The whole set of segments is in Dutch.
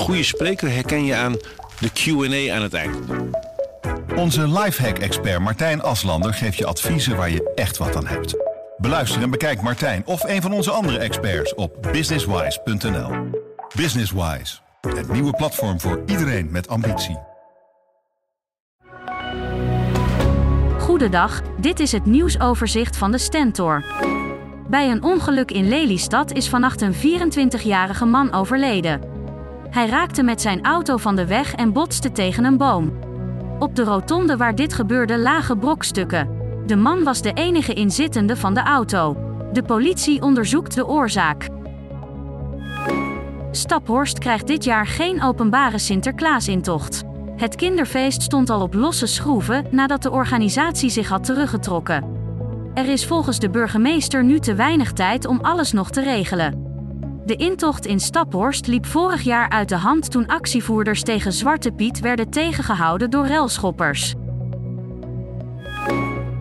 goede spreker herken je aan de Q&A aan het eind. Onze lifehack-expert Martijn Aslander geeft je adviezen waar je echt wat aan hebt. Beluister en bekijk Martijn of een van onze andere experts op businesswise.nl. Businesswise, het nieuwe platform voor iedereen met ambitie. Goedendag, dit is het nieuwsoverzicht van de Stentor. Bij een ongeluk in Lelystad is vannacht een 24-jarige man overleden. Hij raakte met zijn auto van de weg en botste tegen een boom. Op de rotonde waar dit gebeurde lagen brokstukken. De man was de enige inzittende van de auto. De politie onderzoekt de oorzaak. Staphorst krijgt dit jaar geen openbare Sinterklaasintocht. Het kinderfeest stond al op losse schroeven nadat de organisatie zich had teruggetrokken. Er is volgens de burgemeester nu te weinig tijd om alles nog te regelen. De intocht in Staphorst liep vorig jaar uit de hand toen actievoerders tegen Zwarte Piet werden tegengehouden door relschoppers.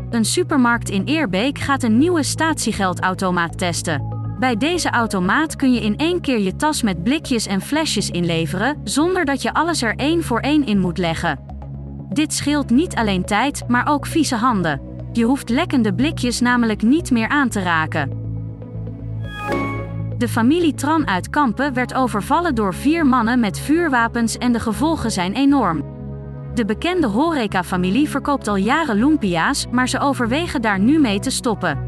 Een supermarkt in Eerbeek gaat een nieuwe statiegeldautomaat testen. Bij deze automaat kun je in één keer je tas met blikjes en flesjes inleveren, zonder dat je alles er één voor één in moet leggen. Dit scheelt niet alleen tijd, maar ook vieze handen. Je hoeft lekkende blikjes namelijk niet meer aan te raken. De familie Tran uit Kampen werd overvallen door vier mannen met vuurwapens en de gevolgen zijn enorm. De bekende horeca-familie verkoopt al jaren lumpia's, maar ze overwegen daar nu mee te stoppen.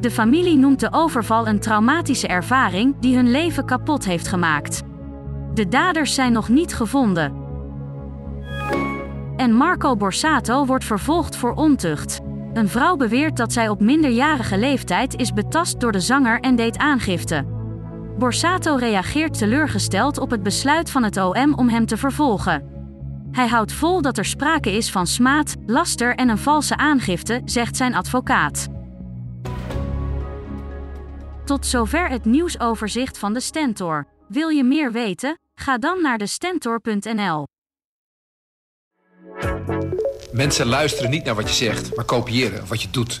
De familie noemt de overval een traumatische ervaring die hun leven kapot heeft gemaakt. De daders zijn nog niet gevonden. En Marco Borsato wordt vervolgd voor ontucht. Een vrouw beweert dat zij op minderjarige leeftijd is betast door de zanger en deed aangifte. Borsato reageert teleurgesteld op het besluit van het OM om hem te vervolgen. Hij houdt vol dat er sprake is van smaad, laster en een valse aangifte, zegt zijn advocaat. Tot zover het nieuwsoverzicht van de Stentor. Wil je meer weten? Ga dan naar de Stentor.nl. Mensen luisteren niet naar wat je zegt, maar kopiëren wat je doet.